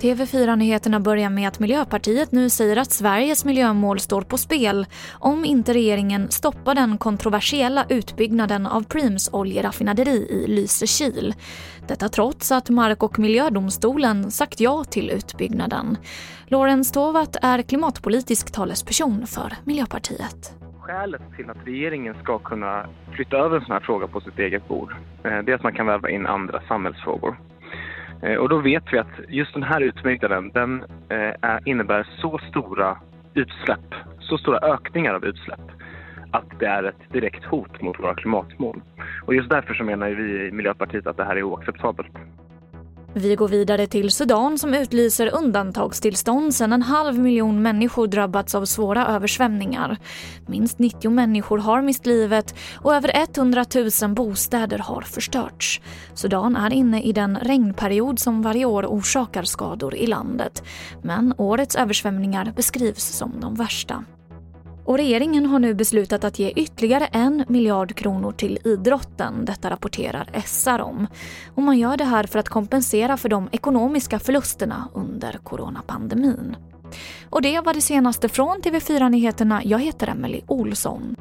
TV4-nyheterna börjar med att Miljöpartiet nu säger att Sveriges miljömål står på spel om inte regeringen stoppar den kontroversiella utbyggnaden av Preems oljeraffinaderi i Lysekil. Detta trots att Mark och miljödomstolen sagt ja till utbyggnaden. Lorentz Tovatt är klimatpolitisk talesperson för Miljöpartiet. Skälet till att regeringen ska kunna flytta över en sån här fråga på sitt eget bord, eh, det är att man kan väva in andra samhällsfrågor. Eh, och då vet vi att just den här utbyggnaden den eh, innebär så stora utsläpp, så stora ökningar av utsläpp att det är ett direkt hot mot våra klimatmål. Och just därför så menar vi i Miljöpartiet att det här är oacceptabelt. Vi går vidare till Sudan som utlyser undantagstillstånd sedan en halv miljon människor drabbats av svåra översvämningar. Minst 90 människor har mist livet och över 100 000 bostäder har förstörts. Sudan är inne i den regnperiod som varje år orsakar skador i landet. Men årets översvämningar beskrivs som de värsta. Och regeringen har nu beslutat att ge ytterligare en miljard kronor till idrotten. Detta rapporterar SR om. Och man gör det här för att kompensera för de ekonomiska förlusterna under coronapandemin. Och det var det senaste från TV4 Nyheterna. Jag heter Emily Olsson.